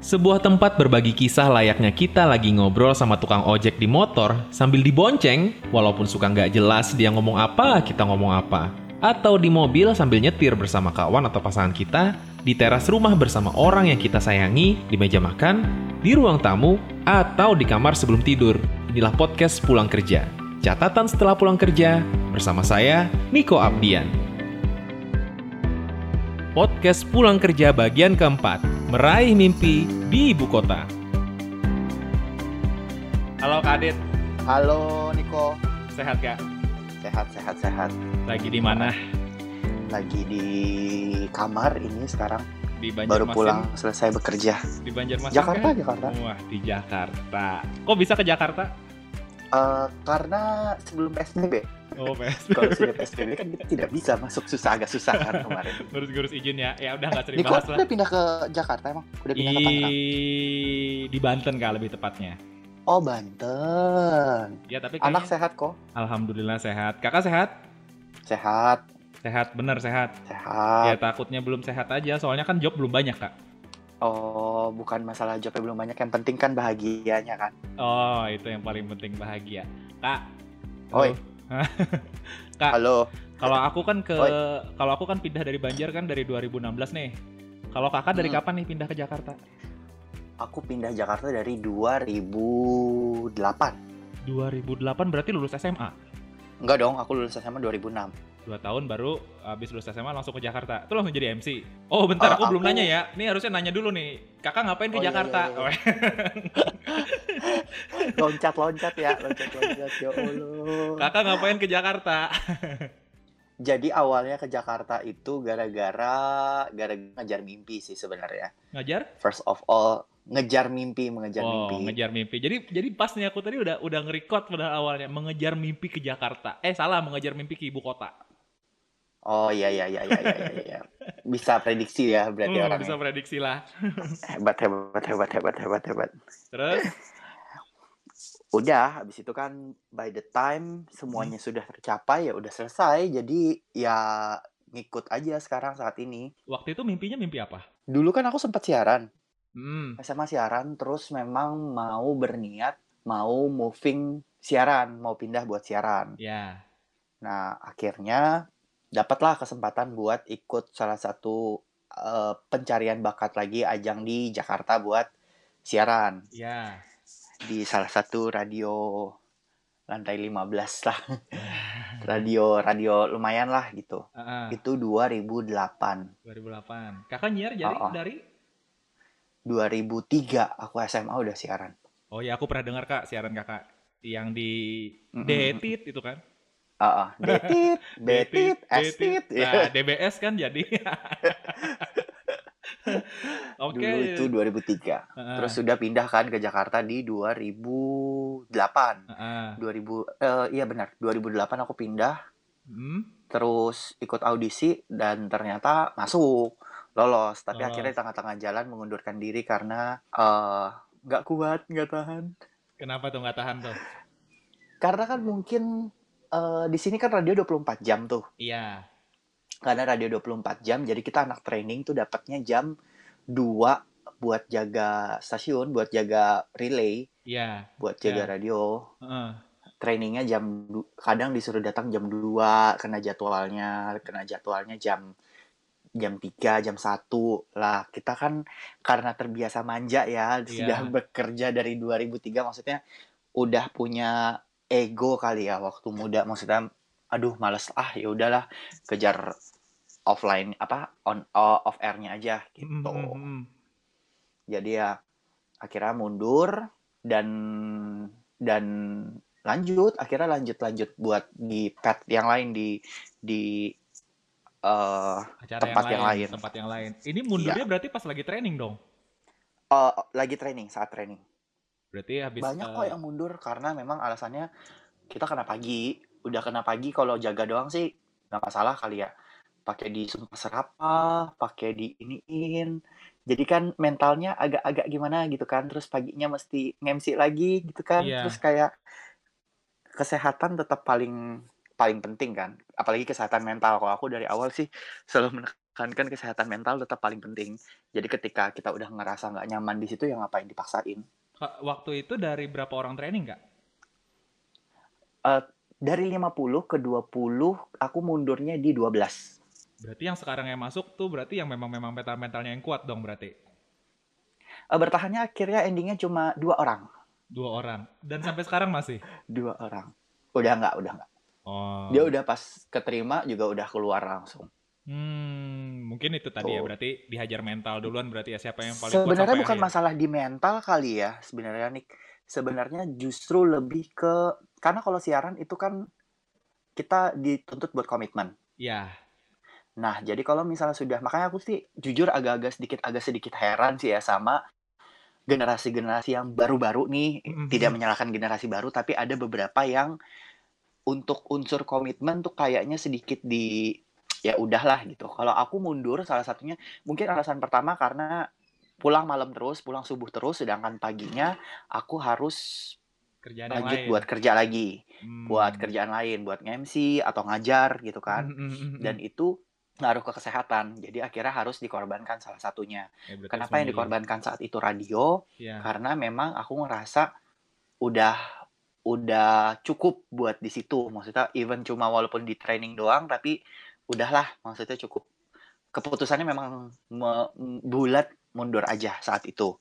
Sebuah tempat berbagi kisah layaknya kita lagi ngobrol sama tukang ojek di motor sambil dibonceng, walaupun suka nggak jelas dia ngomong apa, kita ngomong apa. Atau di mobil sambil nyetir bersama kawan atau pasangan kita, di teras rumah bersama orang yang kita sayangi, di meja makan, di ruang tamu, atau di kamar sebelum tidur. Inilah podcast Pulang Kerja. Catatan setelah pulang kerja, bersama saya, Niko Abdian. Podcast Pulang Kerja bagian keempat, meraih mimpi di ibu kota. Halo Kak Adit, Halo Niko, sehat gak? sehat sehat sehat. Lagi di mana? Lagi di kamar ini sekarang, Di baru Banjarmasin? pulang selesai bekerja. Di Banjarmasin Jakarta, kan? Jakarta. Wah, di Jakarta. Kok bisa ke Jakarta? Eh, karena sebelum PSBB, Oh, PSBB. kalau sudah PSBB kan kita tidak bisa masuk susah agak susah kan kemarin. Ngurus-ngurus izin ya. Ya udah nggak sering Niko bahas lah. udah pindah ke Jakarta emang? Udah pindah ke Tangerang? Di... Banten kah lebih tepatnya. Oh Banten. Ya tapi Anak kayaknya sehat kok, alhamdulillah sehat. Kakak sehat? sehat, Sehat, bener sehat. Ya sehat. takutnya belum sehat aja, soalnya kan job belum banyak kak. Oh bukan masalah jobnya belum banyak, yang penting kan bahagianya kan. Oh itu yang paling penting bahagia. Kak. Oi. Kak. Halo. Kalau aku kan ke kalau aku kan pindah dari Banjar kan dari 2016 nih. Kalau kakak dari Hmm. kapan nih pindah ke Jakarta? Aku pindah Jakarta dari 2008. 2008 berarti lulus SMA. Enggak dong, aku lulus SMA 2006. Dua tahun baru habis lulus SMA langsung ke Jakarta. Itu langsung jadi MC. Oh bentar, Ah, aku, belum aku- nanya ya. Nih harusnya nanya dulu nih. Kakak ngapain ke Oh, iya, Jakarta? iya, iya. Loncat-loncat ya, loncat-loncat ya Allah. Kakak ngapain ke Jakarta? Jadi awalnya ke Jakarta itu gara-gara gara ngejar mimpi sih sebenarnya. Ngajar? First of all, ngejar mimpi, mengejar oh, mimpi. ngejar mimpi. Jadi jadi pas nih aku tadi udah udah nge-record pada awalnya mengejar mimpi ke Jakarta. Eh salah, mengejar mimpi ke ibu kota. Oh iya iya iya iya iya iya. iya. Bisa prediksi ya berarti Hmm, orangnya. bisa prediksi lah. Hebat hebat hebat hebat hebat hebat. Terus Udah, habis itu kan by the time semuanya Hmm. sudah tercapai ya udah selesai. Jadi ya ngikut aja sekarang saat ini. waktu itu mimpinya mimpi apa? Dulu kan aku sempat siaran. Hmm. SMA siaran terus memang mau berniat mau moving siaran mau pindah buat siaran Ya. nah akhirnya dapatlah kesempatan buat ikut salah satu eh, pencarian bakat lagi ajang di Jakarta buat siaran Ya. di salah satu radio lantai 15 lah radio radio lumayan lah gitu Heeh, itu 2008 2008. Kakak nyiar jadi Oh, oh. dari 2003 aku SMA udah siaran Oh ya, aku pernah dengar Kak siaran Kakak yang di Mm-mm. Detit itu kan. Ah, ah. detit betit estit Nah, DBS kan jadi. Oke. dulu itu 2003 Heeh, terus sudah pindah kan ke Jakarta di 2008 heeh. 2000 eh, iya benar 2008 aku pindah Hmm, terus ikut audisi dan ternyata masuk lolos tapi Lolos. akhirnya di tengah-tengah jalan mengundurkan diri karena eh, nggak kuat nggak tahan Kenapa tuh nggak tahan tuh? karena kan mungkin eh, di sini kan radio 24 jam tuh Iya. karena radio 24 jam jadi kita anak training tuh dapatnya jam 2 buat jaga stasiun buat jaga relay Iya. buat jaga Ya. radio Heeh. trainingnya jam kadang disuruh datang jam 2 kena jadwalnya kena jadwalnya jam jam 3 jam 1 lah kita kan karena terbiasa manja ya sudah bekerja dari 2003 maksudnya udah punya ego kali ya waktu muda. Maksudnya aduh males. Ah ya udahlah kejar offline apa on off airnya aja gitu. Mm, mm, mm. jadi ya akhirnya mundur dan dan lanjut. Akhirnya lanjut lanjut buat di pet yang lain di di eh Acara Tempat yang yang lain, lain. tempat yang lain. Ini mundurnya berarti pas lagi training dong. eh, lagi training saat training Berarti habis banyak eh, kok yang mundur karena memang alasannya kita kena pagi udah kena pagi kalau jaga doang sih nggak masalah kali ya pakai di sumpah serapa pakai di iniin jadi kan mentalnya agak-agak gimana gitu kan terus paginya mesti ngemsi lagi gitu kan Iya. terus kayak kesehatan tetap paling paling penting kan apalagi kesehatan mental kalau aku dari awal sih selalu menekankan kan kan kesehatan mental tetap paling penting. Jadi ketika kita udah ngerasa nggak nyaman di situ ya ngapain dipaksain. Waktu itu dari berapa orang training kak? Eh, dari 50 ke 20 aku mundurnya di 12. Berarti yang sekarang yang masuk tuh berarti yang memang memang mental mentalnya yang kuat dong berarti Eh, bertahannya akhirnya endingnya cuma dua orang. dua orang dan sampai sekarang masih. Dua orang. Udah nggak, udah nggak. Oh. Dia udah pas keterima juga udah keluar langsung. Hmm, mungkin itu tadi ya Tuh. berarti dihajar mental duluan berarti ya siapa yang paling kuat Sebenarnya bukan akhir. masalah di mental kali ya, sebenarnya Nick. Sebenarnya justru lebih ke karena kalau siaran itu kan kita dituntut buat komitmen. Ya, Nah, jadi kalau misalnya sudah, makanya aku sih jujur agak-agak sedikit agak sedikit heran sih ya sama generasi-generasi yang baru-baru nih, Mhm. tidak menyalahkan generasi baru, tapi ada beberapa yang untuk unsur komitmen tuh kayaknya sedikit di ya udahlah gitu. Kalau aku mundur salah satunya mungkin alasan pertama karena pulang malam terus, pulang subuh terus, sedangkan paginya aku harus kerjaan lanjut lain. buat kerja lagi, Hmm. buat kerjaan lain, buat nge-MC atau ngajar gitu kan. Hmm, hmm, hmm. Dan itu ngaruh ke kesehatan. Jadi akhirnya harus dikorbankan salah satunya. Ya, Kenapa yang dikorbankan saat itu radio? Ya. Karena memang aku ngerasa udah udah cukup buat di situ. Maksudnya even cuma walaupun di training doang tapi udahlah maksudnya cukup. Keputusannya memang me- bulat mundur aja saat itu.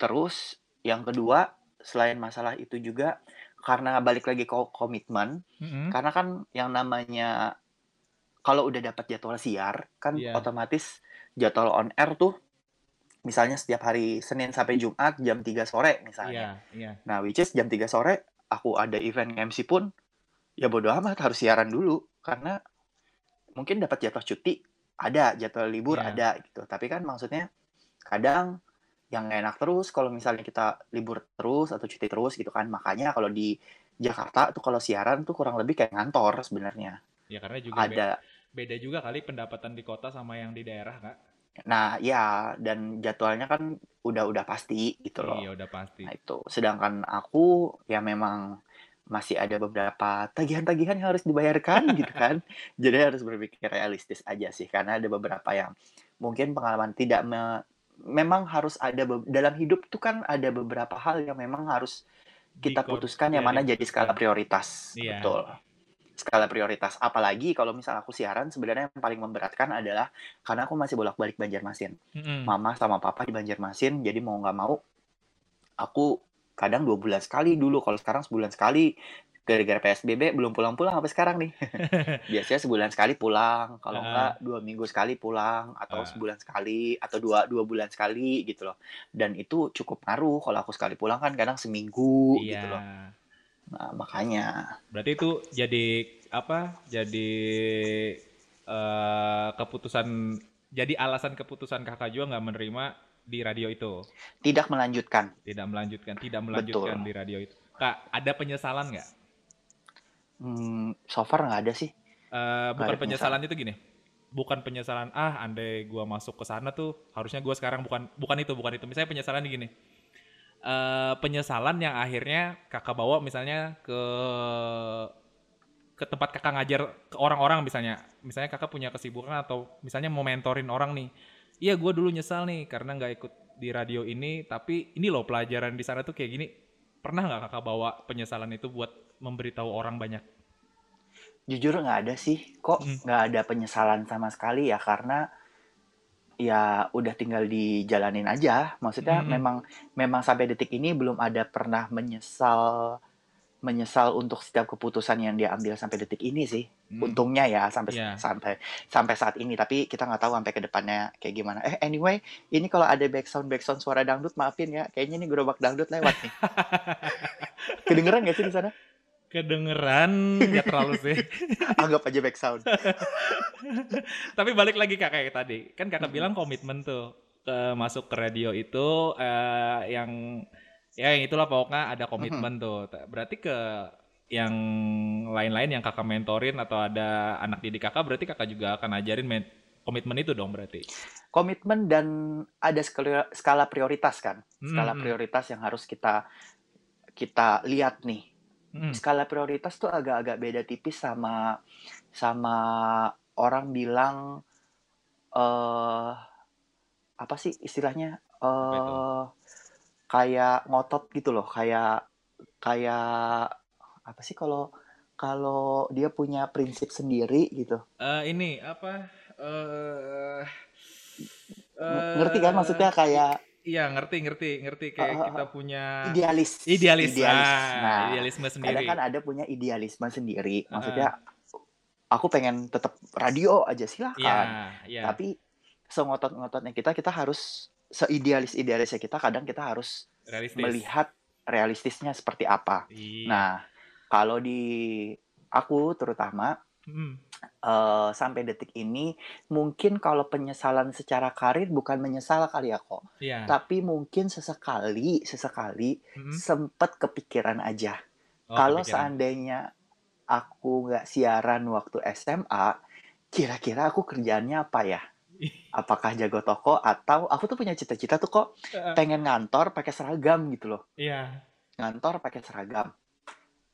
Terus yang kedua selain masalah itu juga karena balik lagi ke komitmen, Hmm, karena kan yang namanya kalau udah dapat jadwal siar kan Iya. otomatis jadwal on air tuh misalnya setiap hari Senin sampai Jumat jam 3 sore misalnya. Iya, iya. Nah, which is jam 3 sore aku ada event MC pun ya bodo amat harus siaran dulu karena mungkin dapat jadwal cuti ada, jadwal libur Iya. ada gitu. Tapi kan maksudnya kadang yang enak terus kalau misalnya kita libur terus atau cuti terus gitu kan. Makanya kalau di Jakarta tuh kalau siaran tuh kurang lebih kayak ngantor sebenarnya. Ya karena juga Ada beda juga kali pendapatan di kota sama yang di daerah, Kak. Nah, ya dan jadwalnya kan udah-udah pasti gitu loh. Iya, udah pasti. Nah, itu. Sedangkan aku ya memang masih ada beberapa tagihan-tagihan yang harus dibayarkan gitu kan. Jadi harus berpikir realistis aja sih karena ada beberapa yang mungkin pengalaman tidak me- memang harus ada dalam hidup tuh kan ada beberapa hal yang memang harus kita putuskan yang ya, mana jadi skala prioritas. Iya. Betul. Skala prioritas. Apalagi kalau misalnya aku siaran sebenarnya yang paling memberatkan adalah karena aku masih bolak-balik Banjarmasin. Mm-mm. Mama sama papa di Banjarmasin, jadi mau nggak mau aku kadang dua bulan sekali dulu. Kalau sekarang sebulan sekali. Gara-gara PSBB belum pulang-pulang sampai sekarang nih. Biasanya sebulan sekali pulang, kalau Ah. nggak dua minggu sekali pulang, atau Ah. sebulan sekali, atau dua dua bulan sekali gitu loh. Dan itu cukup ngaruh. Kalau aku sekali pulang kan kadang seminggu Iya. gitu loh. Nah, makanya Berarti itu jadi apa? Jadi eh, keputusan jadi alasan keputusan kakak juga nggak menerima di radio itu, tidak melanjutkan. tidak melanjutkan, tidak melanjutkan Betul. di radio itu. Kak, ada penyesalan nggak? Hmm, so far nggak ada sih. Eh, bukan ada penyesalan itu gini, bukan penyesalan ah andai gua masuk ke sana tuh harusnya gua sekarang bukan bukan itu bukan itu. Misalnya penyesalan gini, eh penyesalan yang akhirnya kakak bawa misalnya ke ke tempat kakak ngajar ke orang-orang misalnya, misalnya kakak punya kesibukan atau misalnya mau mentorin orang nih, iya gua dulu nyesal nih karena nggak ikut di radio ini, tapi ini loh pelajaran di sana tuh kayak gini. Pernah nggak kakak bawa penyesalan itu buat memberitahu orang banyak? Jujur nggak ada sih, kok Hmm. nggak ada penyesalan sama sekali ya karena ya udah tinggal dijalanin aja. Maksudnya Mm-mm. memang memang sampai detik ini belum ada pernah menyesal menyesal untuk setiap keputusan yang dia ambil sampai detik ini sih. Hmm. Untungnya ya sampai Iya. sampai sampai saat ini. Tapi kita nggak tahu sampai ke depannya kayak gimana. Eh anyway, ini kalau ada backsound backsound suara dangdut maafin ya. Kayaknya ini gerobak dangdut lewat nih. Kedengeran nggak sih di sana? Kedengeran nggak terlalu sih. Anggap aja backsound. Tapi balik lagi kak kayak tadi, kan kakak bilang komitmen tuh ke masuk ke radio itu eh, yang ya yang itulah pokoknya ada komitmen tuh. Berarti ke yang lain-lain yang kakak mentorin atau ada anak didik kakak, berarti kakak juga akan ajarin men- komitmen itu dong berarti. komitmen dan ada skala, skala prioritas kan skala Hmm. prioritas yang harus kita kita lihat nih Hmm. skala prioritas tuh agak-agak beda tipis sama sama orang bilang eh apa sih istilahnya eh kayak ngotot gitu loh kayak kayak apa sih kalau kalau dia punya prinsip sendiri gitu Eh, ini apa? Eh Ng- ngerti kan maksudnya kayak Iya, ngerti, ngerti, ngerti. Kayak eh, kita punya idealis idealis. idealis Ah, nah idealisme kadang sendiri. kan ada punya idealisme sendiri maksudnya aku pengen tetap radio aja Iya, silahkan iya. tapi sengotot-ngototnya kita kita harus seidealis-idealisnya kita kadang kita harus Realistis. melihat realistisnya seperti apa Iya. nah kalau di aku terutama Hmm. Eh, sampai detik ini mungkin kalau penyesalan secara karir bukan menyesal kali ya kok Iya. tapi mungkin sesekali sesekali Mm-mm. sempet kepikiran aja Oh, kalau kepikiran. seandainya aku nggak siaran waktu SMA kira-kira aku kerjaannya apa ya apakah jago toko atau aku tuh punya cita-cita tuh kok pengen ngantor pakai seragam gitu loh Iya. ngantor pakai seragam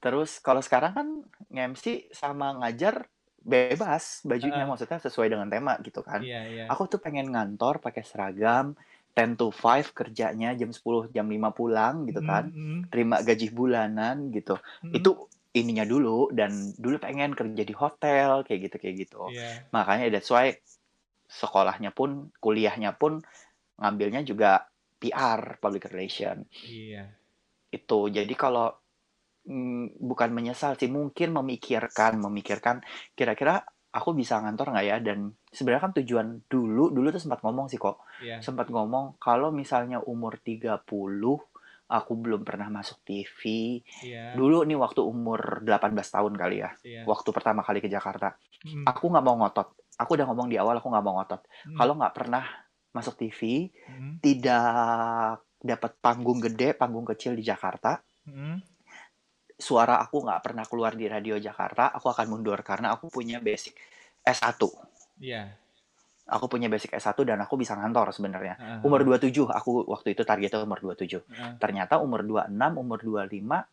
terus kalau sekarang kan nge-MC sama ngajar bebas bajunya Heeh. maksudnya sesuai dengan tema gitu kan Iya, iya. aku tuh pengen ngantor pakai seragam 10 to 5 kerjanya jam 10 jam 5 pulang gitu kan Mm-mm. terima gaji bulanan gitu Mm-mm. itu ininya dulu dan dulu pengen kerja di hotel kayak gitu kayak gitu Iya. makanya that's why sekolahnya pun kuliahnya pun ngambilnya juga PR public relation Iya. itu jadi kalau mm, bukan menyesal sih mungkin memikirkan memikirkan kira-kira aku bisa ngantor nggak ya dan sebenarnya kan tujuan dulu dulu tuh sempat ngomong sih kok Iya. sempat ngomong kalau misalnya umur 30 aku belum pernah masuk TV Iya. dulu nih waktu umur 18 tahun kali ya Iya. waktu pertama kali ke Jakarta Mm. aku nggak mau ngotot aku udah ngomong di awal aku nggak mau ngotot Mm. kalau nggak pernah masuk TV Mm. tidak dapat panggung gede panggung kecil di Jakarta Mm. Suara aku nggak pernah keluar di radio Jakarta aku akan mundur karena aku punya basic S1 Iya. aku punya basic S1 dan aku bisa ngantor sebenarnya Heeh. umur 27 aku waktu itu targetnya umur 27 Heeh. ternyata umur 26 umur 25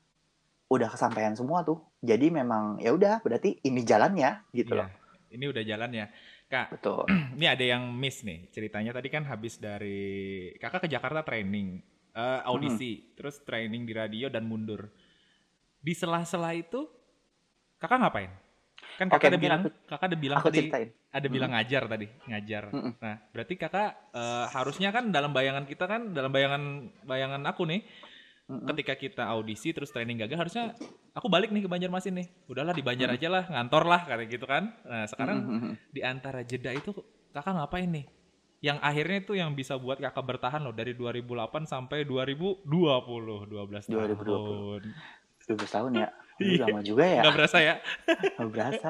udah kesampaian semua tuh jadi memang ya udah berarti ini jalannya gitu Iya. loh Ini udah jalan ya. Kak, betul ini ada yang miss nih. Ceritanya tadi kan habis dari kakak ke Jakarta training, eh, audisi, terus training di radio dan mundur. Di sela-sela itu kakak ngapain? Kan kakak ada mungkin bilang, aku- kakak ada bilang aku tadi ceritain ada bilang ngajar tadi, ngajar. Mm-mm. Nah, berarti kakak eh, harusnya kan dalam bayangan kita kan, dalam bayangan bayangan aku nih, Mm-mm. ketika kita audisi terus training gagal harusnya aku balik nih ke Banjarmasin nih. Udahlah di Banjar Mm. aja lah, ngantor lah kayak gitu kan. Nah, sekarang Mm-mm. di antara jeda itu kakak ngapain nih? Yang akhirnya itu yang bisa buat kakak bertahan loh dari 2008 sampai 2020, 12 tahun. 2020. 12 tahun ya Aduh, Iya. lama juga ya Nggak berasa ya? Nggak berasa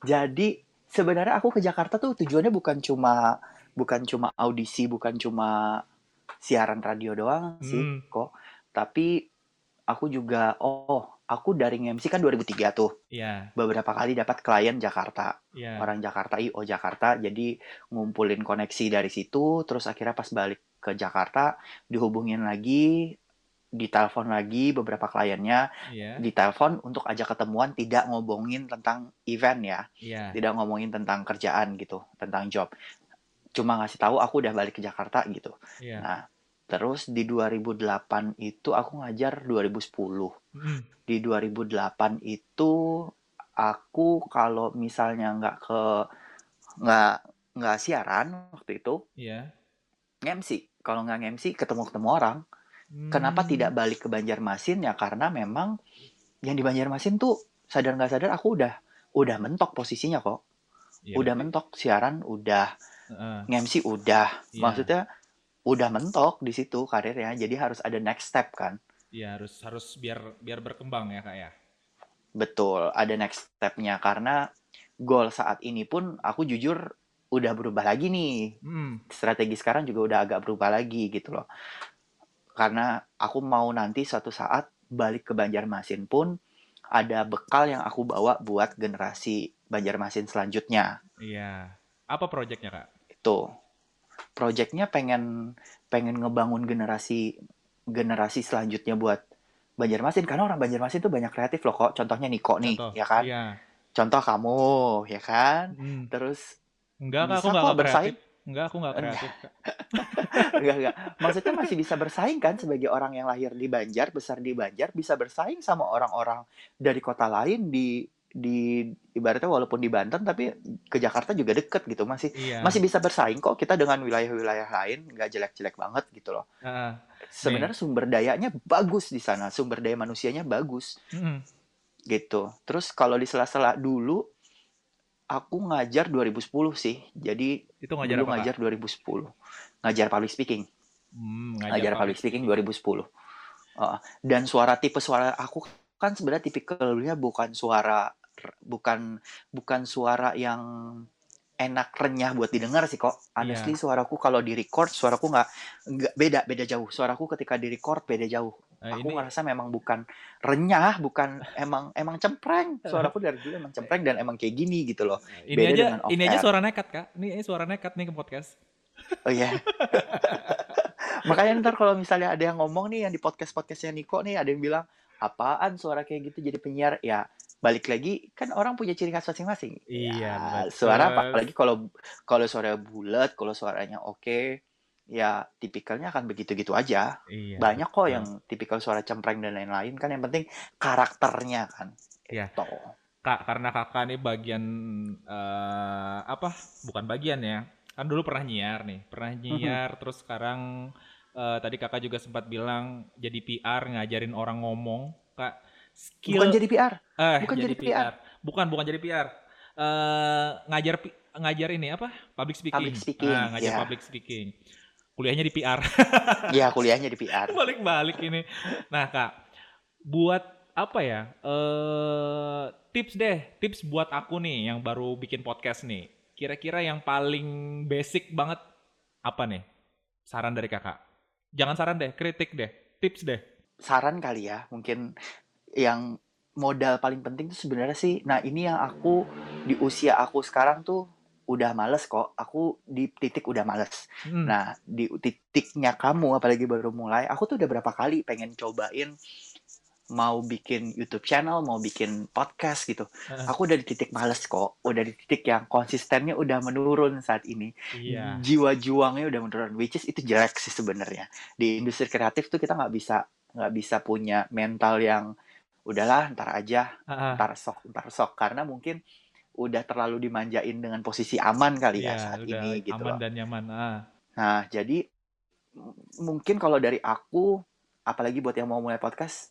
jadi sebenarnya aku ke Jakarta tuh tujuannya bukan cuma bukan cuma audisi bukan cuma siaran radio doang sih Hmm. kok tapi aku juga oh aku dari MC kan 2003 tuh Iya, beberapa kali dapat klien Jakarta iya. orang Jakarta IO Jakarta jadi ngumpulin koneksi dari situ terus akhirnya pas balik ke Jakarta dihubungin lagi ditelepon lagi beberapa kliennya Iya, ditelepon untuk ajak ketemuan tidak ngomongin tentang event ya. Iya. tidak ngomongin tentang kerjaan gitu tentang job. Cuma ngasih tahu aku udah balik ke Jakarta gitu. Iya. nah terus di 2008 itu aku ngajar 2010 Mm, di 2008 itu aku kalau misalnya nggak ke nggak nggak siaran waktu itu Iya. nge-MC kalau nggak nge-MC ketemu-ketemu orang kenapa Hmm. tidak balik ke Banjarmasin ya karena memang yang di Banjarmasin tuh sadar nggak sadar aku udah udah mentok posisinya kok Iya, udah mentok siaran udah Heeh. nge-MC udah Iya. maksudnya udah mentok di situ karirnya jadi harus ada next step kan Iya, harus harus biar biar berkembang ya, Kak ya. betul ada next stepnya karena goal saat ini pun aku jujur udah berubah lagi nih Hmm. strategi sekarang juga udah agak berubah lagi gitu loh karena aku mau nanti suatu saat balik ke Banjarmasin pun ada bekal yang aku bawa buat generasi Banjarmasin selanjutnya Iya. Apa proyeknya, Kak? itu projectnya pengen pengen ngebangun generasi generasi selanjutnya buat Banjarmasin karena orang Banjarmasin tuh banyak kreatif loh kok contohnya Niko nih Contoh. ya kan Iya. contoh kamu ya kan Hmm. terus Enggak, aku Bisa nggak kok nggak bersaing. kreatif. Enggak, aku nggak Enggak. kreatif. Enggak, enggak. Maksudnya masih bisa bersaing kan sebagai orang yang lahir di Banjar, besar di Banjar, bisa bersaing sama orang-orang dari kota lain di di ibaratnya walaupun di Banten tapi ke Jakarta juga deket gitu masih Iya. masih bisa bersaing kok kita dengan wilayah-wilayah lain nggak jelek-jelek banget gitu loh Heeh. sebenarnya sumber dayanya bagus di sana sumber daya manusianya bagus Mm-mm. gitu terus kalau di sela-sela dulu aku ngajar 2010 sih jadi Itu ngajar dulu apa, ngajar 2010 ngajar public speaking. Hmm, ngajar public speaking 2010 Uh, dan suara tipe suara aku kan sebenarnya tipikalnya bukan suara bukan bukan suara yang enak renyah buat didengar sih kok. Honestly Iya. suaraku kalau di record suaraku nggak nggak beda beda jauh. Suaraku ketika di record beda jauh Eh, aku ini ngerasa memang bukan renyah bukan emang emang cempreng suaraku dari dulu emang cempreng dan emang kayak gini gitu loh ini beda aja ini aja suara nekat, Kak. Ini, ini suara nekat nih ke podcast. Oh iya. Makanya ntar kalau misalnya ada yang ngomong nih yang di podcast podcastnya Niko nih ada yang bilang apaan suara kayak gitu jadi penyiar ya balik lagi kan orang punya ciri khas masing-masing. Iya, Ya, betul. suara apa apalagi kalau kalau suara bulat kalau suaranya oke ya tipikalnya akan begitu-gitu aja. Iya. Banyak kok betul. yang tipikal suara cempreng dan lain-lain kan yang penting karakternya kan. Iya. Itu. Kak, karena kakak nih bagian eh, apa? Bukan bagian ya. Kan dulu pernah nyiar nih, pernah Mhm. nyiar. Terus sekarang eh, tadi kakak juga sempat bilang jadi PR ngajarin orang ngomong, kak. Skill Bukan jadi PR. eh bukan jadi PR. Bukan, bukan jadi PR. Eh ngajar ngajar ini apa? Public speaking. Public speaking, Ah, ngajar ya. public speaking. Kuliahnya di PR. Ya kuliahnya di PR. Balik-balik ini. Nah, Kak, buat apa ya? Eh tips deh, tips buat aku nih yang baru bikin podcast nih. Kira-kira yang paling basic banget apa nih? Saran dari Kakak. Jangan saran deh, kritik deh, tips deh. saran kali ya mungkin yang modal paling penting tuh sebenarnya sih nah ini yang aku di usia aku sekarang tuh udah males kok aku di titik udah males Hmm, nah di titiknya kamu apalagi baru mulai aku tuh udah berapa kali pengen cobain mau bikin YouTube channel mau bikin podcast gitu Heeh. aku udah di titik males kok udah di titik yang konsistennya udah menurun saat ini iya. jiwa juangnya udah menurun which is itu jelek sih sebenarnya di industri kreatif tuh kita nggak bisa nggak bisa punya mental yang udahlah ntar aja ah. ntar sok ntar sok karena mungkin udah terlalu dimanjain dengan posisi aman kali ya Iya, saat udah ini gitu aman loh. dan nyaman. Ah. Nah, jadi mungkin kalau dari aku apalagi buat yang mau mulai podcast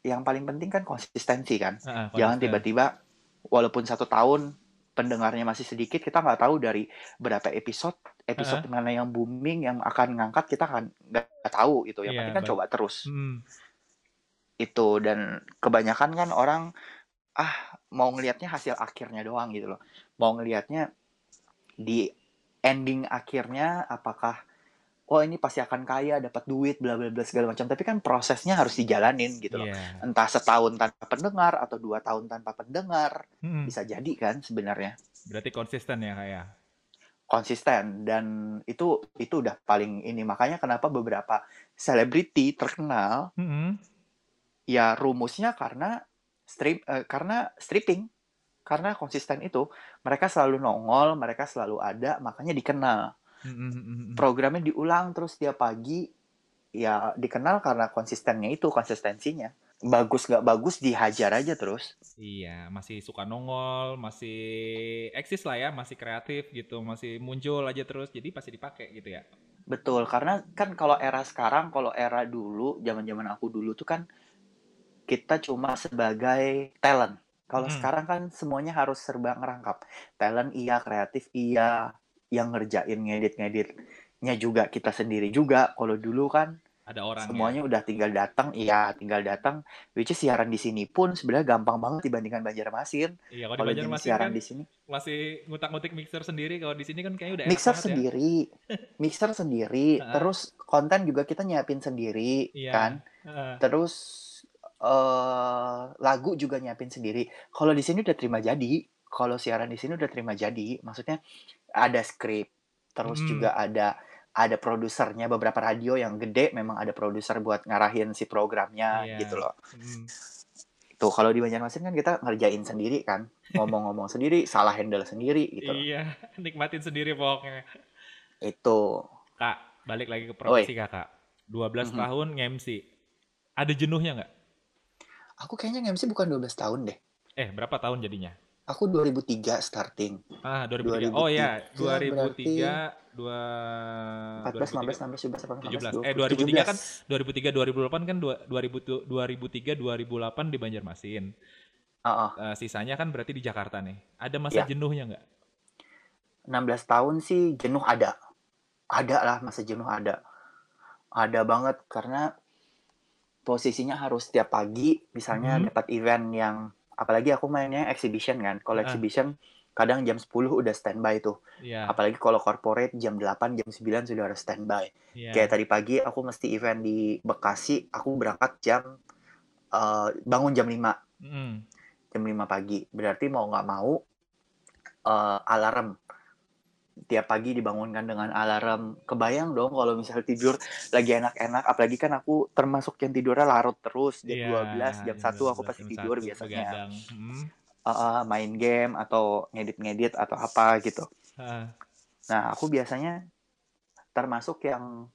yang paling penting kan konsistensi kan. Ah, ah, Jangan konsisten. tiba-tiba walaupun satu tahun pendengarnya masih sedikit kita nggak tahu dari berapa episode episode mana yang booming yang akan ngangkat kita kan nggak tahu itu yang Iya, penting kan coba terus Hmm, itu dan kebanyakan kan orang ah mau ngelihatnya hasil akhirnya doang gitu loh. Mau ngelihatnya di ending akhirnya apakah oh ini pasti akan kaya dapat duit bla bla bla segala macam. Tapi kan prosesnya harus dijalanin gitu loh. Iya. entah setahun tanpa pendengar atau dua tahun tanpa pendengar Hmm, bisa jadi kan sebenarnya. Berarti konsisten ya kak ya. konsisten dan itu itu udah paling ini. Makanya kenapa beberapa selebriti terkenal Hmm, ya rumusnya karena strip eh, karena stripping karena konsisten itu mereka selalu nongol mereka selalu ada makanya dikenal. Hmm, hmm, hmm, programnya diulang terus tiap pagi ya dikenal karena konsistennya itu konsistensinya. Bagus nggak bagus dihajar aja terus. Iya, masih suka nongol, masih eksis lah ya, masih kreatif gitu, masih muncul aja terus, jadi pasti dipakai gitu ya. betul karena kan kalau era sekarang kalau era dulu zaman zaman aku dulu tuh kan kita cuma sebagai talent. Kalau Mm. sekarang kan semuanya harus serba ngerangkap. Talent iya kreatif iya yang ngerjain ngedit ngeditnya juga kita sendiri juga. Kalau dulu kan Ada orang semuanya udah tinggal datang iya tinggal datang. Which is siaran di sini pun sebenarnya gampang banget dibandingkan Banjarmasin. Ya. Iya, kalau di kalau jenis Banjarmasin siaran kan di sini. masih ngutak-ngutik mixer sendiri, kalau di sini kan kayaknya udah enak mixer banget ya. sendiri. Mixer sendiri. Terus konten juga kita nyiapin sendiri Iya. kan? Terus eh lagu juga nyiapin sendiri kalau di sini udah terima jadi kalau siaran di sini udah terima jadi maksudnya ada skrip terus Mm. juga ada ada produsernya beberapa radio yang gede memang ada produser buat ngarahin si programnya Iya. gitu loh Hmm. Tuh kalau di Banjarmasin kan kita ngerjain sendiri kan, ngomong-ngomong sendiri, salah handle sendiri gitu. Iya, nikmatin sendiri pokoknya. Itu. Kak, balik lagi ke profesi kakak. 12 Mhm. tahun nge-MC. Ada jenuhnya nggak? Aku kayaknya nge-MC bukan 12 tahun deh. Eh, berapa tahun jadinya? Aku 2003 starting. Ah, 2003. Oh ya, 2003, 2 14, 15, 16, 17, 18, 17. Eh, 2003 kan 2003 2008 kan dua- 2000 2003 2008 di Banjarmasin. Heeh. Eh, sisanya kan berarti di Jakarta nih. Ada masa Iya. jenuhnya nggak? 16 tahun sih jenuh ada. Ada lah masa jenuh ada. Ada banget karena posisinya harus setiap pagi misalnya Mhm. dapat event yang apalagi aku mainnya exhibition kan. Kalau Ah. exhibition kadang jam 10 udah standby tuh. Iya. Apalagi kalau corporate jam 8, jam 9 sudah harus standby. Iya. Kayak tadi pagi aku mesti event di Bekasi, aku berangkat jam eh, bangun jam 5 Mm. jam 5 pagi. Berarti mau nggak mau eh, alarm tiap pagi dibangunkan dengan alarm. Kebayang dong kalau misal tidur lagi enak-enak, apalagi kan aku termasuk yang tidurnya larut terus jam Iya, 12, jam 1 aku 12, pasti tidur 1 biasanya. Mm. Eh, eh, main game atau ngedit-ngedit atau apa gitu. Ah, Nah, aku biasanya termasuk yang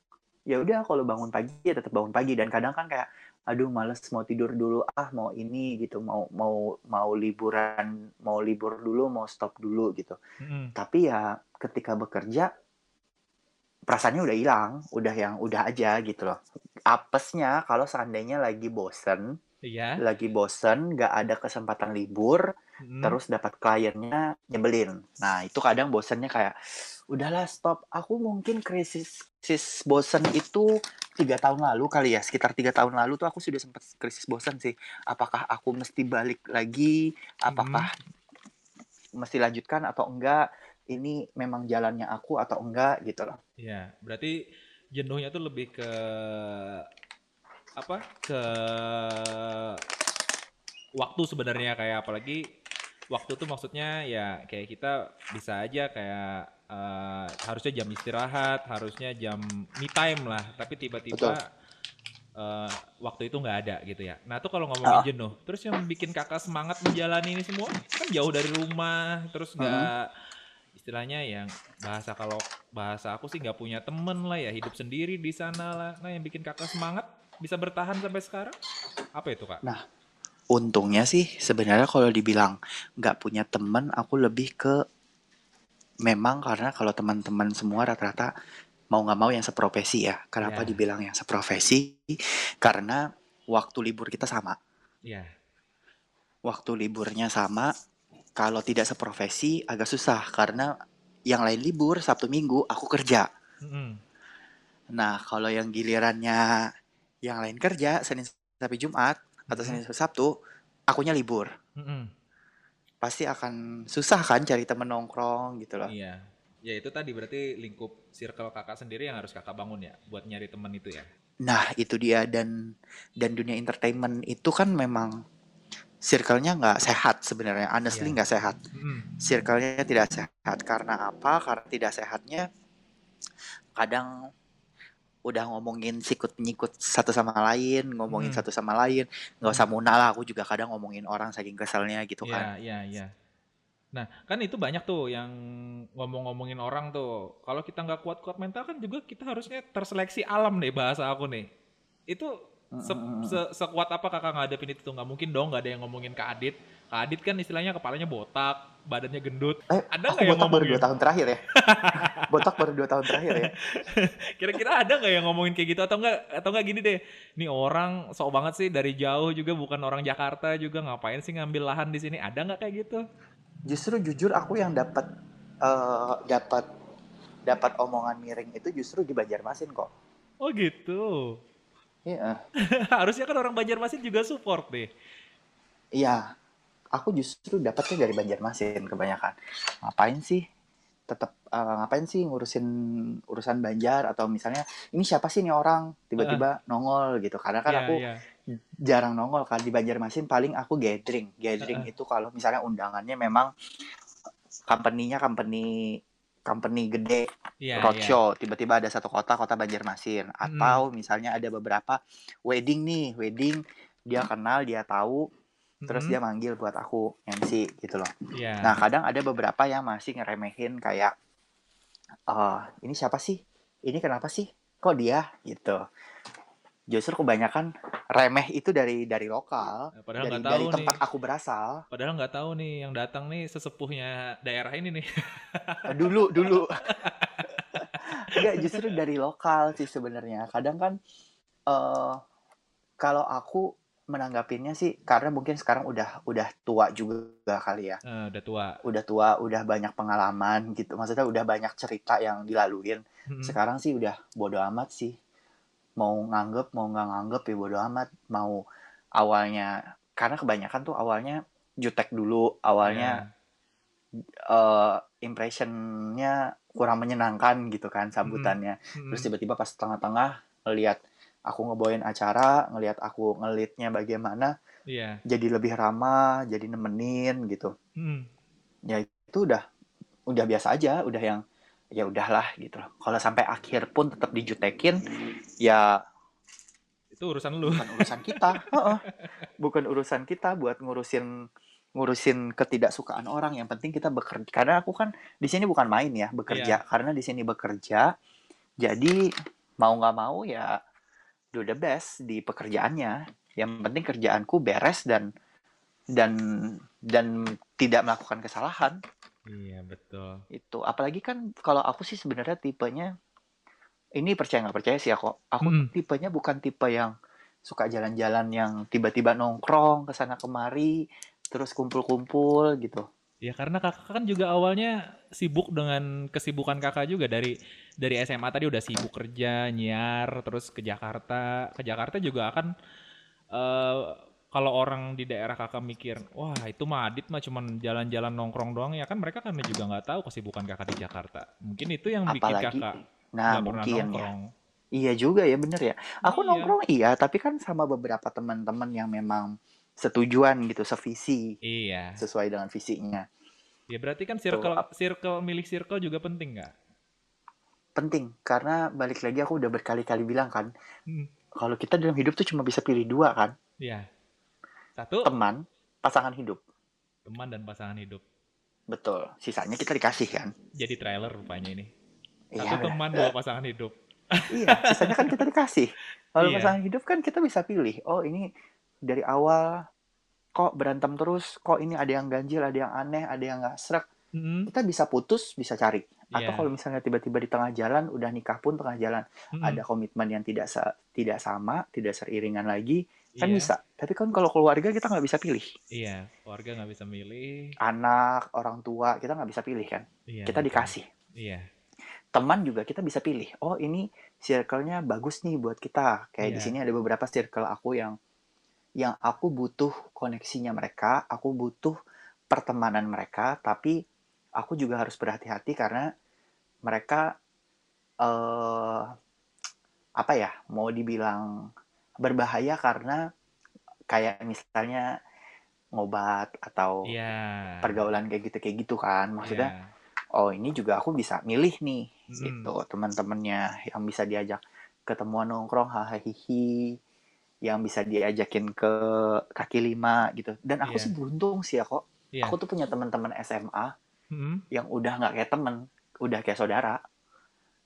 ya udah kalau bangun pagi ya tetap bangun pagi dan kadang kan kayak aduh males mau tidur dulu ah mau ini gitu mau mau mau liburan mau libur dulu mau stop dulu gitu mm. tapi ya ketika bekerja perasaannya udah hilang udah yang udah aja gitu loh apesnya kalau seandainya lagi bosen Iya. lagi bosen nggak ada kesempatan libur Mm. terus dapat kliennya nyebelin. Nah itu kadang bosennya kayak udahlah stop. Aku mungkin krisis krisis bosen itu tiga tahun lalu kali ya sekitar tiga tahun lalu tuh aku sudah sempat krisis bosen sih. Apakah aku mesti balik lagi? Apakah mesti lanjutkan atau enggak? Ini memang jalannya aku atau enggak gitu loh. Iya, berarti jenuhnya tuh lebih ke apa? Ke waktu sebenarnya kayak apalagi waktu tuh maksudnya ya kayak kita bisa aja kayak eh, harusnya jam istirahat, harusnya jam me time lah, tapi tiba-tiba eh, waktu itu nggak ada gitu ya. Nah tuh kalau ngomongin Ah. jenuh, terus yang bikin kakak semangat menjalani ini semua kan jauh dari rumah, terus nggak istilahnya yang bahasa kalau bahasa aku sih nggak punya temen lah ya hidup sendiri di sana lah. Nah yang bikin kakak semangat bisa bertahan sampai sekarang apa itu kak? Untungnya sih sebenarnya kalau dibilang nggak punya temen, aku lebih ke memang karena kalau teman-teman semua rata-rata mau nggak mau yang seprofesi ya. Kenapa Ya. dibilang yang seprofesi? Karena waktu libur kita sama. Iya. Waktu liburnya sama. Kalau tidak seprofesi agak susah karena yang lain libur Sabtu Minggu aku kerja. Mm-mm. Nah kalau yang gilirannya yang lain kerja Senin sampai Jumat atau Mhm. Senin sampai Sabtu, akunya libur. Mm-mm. Pasti akan susah kan cari temen nongkrong gitu loh. Iya. Ya itu tadi berarti lingkup circle kakak sendiri yang harus kakak bangun ya buat nyari teman itu ya. Nah itu dia dan dan dunia entertainment itu kan memang circle-nya nggak sehat sebenarnya, honestly Iya. nggak sehat. Mm-mm. Circle-nya tidak sehat karena apa? Karena tidak sehatnya kadang udah ngomongin sikut menyikut satu sama lain, ngomongin Hmm. satu sama lain, nggak usah muna lah. Aku juga kadang ngomongin orang saking keselnya gitu Iya, kan. iya, iya. Nah, kan itu banyak tuh yang ngomong-ngomongin orang tuh. Kalau kita nggak kuat-kuat mental kan juga kita harusnya terseleksi alam nih bahasa aku nih. Itu se- se- sekuat apa kakak ngadepin itu tuh? Nggak mungkin dong nggak ada yang ngomongin Kak Adit. Kak Adit kan istilahnya kepalanya botak, badannya gendut. Eh, Ada nggak yang botak baru ngomongin? dua tahun terakhir ya. botak baru dua tahun terakhir ya. Kira-kira ada nggak yang ngomongin kayak gitu atau enggak atau enggak gini deh. Nih orang sok banget sih dari jauh juga bukan orang Jakarta juga ngapain sih ngambil lahan di sini? Ada nggak kayak gitu? justru jujur aku yang dapat eh, dapat dapat omongan miring itu justru di Banjarmasin kok. Oh gitu. Iya. Harusnya kan orang Banjarmasin juga support deh. Iya. Aku justru dapatnya dari Banjarmasin kebanyakan. Ngapain sih? Tetap eh, ngapain sih ngurusin urusan Banjar atau misalnya ini siapa sih nih orang tiba-tiba nongol gitu. Karena kan Iya, aku iya. jarang nongol kan di Banjarmasin paling aku gathering. Gathering itu kalau misalnya undangannya memang company-nya company company gede iya. roadshow tiba-tiba ada satu kota kota Banjarmasin atau misalnya ada beberapa wedding nih wedding dia kenal dia tahu terus Mhm. dia manggil buat aku MC gitu loh. Iya. Nah, kadang ada beberapa yang masih ngeremehin kayak eh ini siapa sih? Ini kenapa sih? Kok dia gitu. Justru kebanyakan remeh itu dari dari lokal, Padahal dari tahu dari nih. tempat aku berasal. Padahal nggak tahu nih yang datang nih sesepuhnya daerah ini nih. Eh, dulu dulu Enggak, justru dari lokal sih sebenarnya. Kadang kan eh kalau aku menanggapinnya sih karena mungkin sekarang udah udah tua juga kali ya. Eh, udah tua. Udah tua, udah banyak pengalaman gitu. Maksudnya udah banyak cerita yang dilaluin. Mm-mm. Sekarang sih udah bodo amat sih. Mau nganggep, mau nggak nganggep ya bodo amat. Mau awalnya karena kebanyakan tuh awalnya jutek dulu, awalnya eh impressionnya kurang menyenangkan gitu kan sambutannya. Ya. Mm-mm. Terus tiba-tiba pas tengah-tengah ngelihat aku ngebawain acara, ngelihat aku ngelitnya bagaimana, Iya. jadi lebih ramah, jadi nemenin gitu. Mm. Ya itu udah udah biasa aja, udah yang ya udahlah gitu loh. Kalau sampai akhir pun tetap dijutekin, ya Itu urusan lu. bukan urusan kita. Bukan urusan kita buat ngurusin ngurusin ketidaksukaan orang. Yang penting kita bekerja. Karena aku kan di sini bukan main ya, bekerja. Karena di sini bekerja. Jadi mau nggak mau ya do the best di pekerjaannya. Yang penting kerjaanku beres dan dan dan tidak melakukan kesalahan Iya, betul. itu. Apalagi kan kalau aku sih sebenarnya tipenya ini percaya nggak percaya sih aku. Aku Mm. tipenya bukan tipe yang suka jalan-jalan yang tiba-tiba nongkrong ke sana kemari terus kumpul-kumpul gitu. Ya karena kakak kan juga awalnya sibuk dengan kesibukan kakak juga dari dari SMA tadi udah sibuk kerja, nyiar, terus ke Jakarta. Ke Jakarta juga akan eh kalau orang di daerah kakak mikir, wah itu mah Adit mah cuman jalan-jalan nongkrong doang ya kan mereka kan juga nggak tahu kesibukan kakak di Jakarta. Mungkin itu yang bikin Apalagi kakak nah nggak pernah mungkin ya. nongkrong. Iya juga ya bener ya. Aku Iya. nongkrong iya, tapi kan sama beberapa teman-teman yang memang setujuan gitu, sevisi Iya. sesuai dengan visinya. Ya berarti kan circle ap- circle milih circle juga penting nggak? Penting karena balik lagi aku udah berkali-kali bilang kan, Hmm. kalau kita dalam hidup tuh cuma bisa pilih dua kan, Iya. Satu teman, pasangan hidup. teman dan pasangan hidup. Betul. Sisanya kita dikasih kan. Jadi trailer rupanya ini. Satu Iya, teman dua pasangan hidup. iya. Sisanya kan kita dikasih. Kalau Iya. pasangan hidup kan kita bisa pilih. Oh ini dari awal kok berantem terus, kok ini ada yang ganjil, ada yang aneh, ada yang nggak serak. Mm-mm. Kita bisa putus, bisa cari. Atau Iya. kalau misalnya tiba-tiba di tengah jalan, udah nikah pun tengah jalan, Mm-mm. ada komitmen yang tidak sa- tidak sama, tidak seiringan lagi, kan Iya. bisa. Tapi kan kalau keluarga kita nggak bisa pilih. Iya, keluarga nggak bisa milih. Anak, orang tua, kita nggak bisa pilih kan. Iya, Kita betul. dikasih. Iya. teman juga kita bisa pilih. Oh, ini circle-nya bagus nih buat kita. Kayak di Iya. sini ada beberapa circle aku yang yang aku butuh koneksinya mereka, aku butuh pertemanan mereka, tapi aku juga harus berhati-hati karena mereka eh apa ya, mau dibilang berbahaya karena kayak misalnya ngobat atau Iya. pergaulan kayak gitu kayak gitu kan. Maksudnya Iya. oh ini juga aku bisa milih nih Mm-mm. gitu teman-temannya yang bisa diajak ketemuan nongkrong hahaha yang bisa diajakin ke kaki lima gitu dan aku Iya. sih beruntung sih ya kok Iya. aku tuh punya teman-teman SMA Mm-mm. yang udah nggak kayak temen udah kayak saudara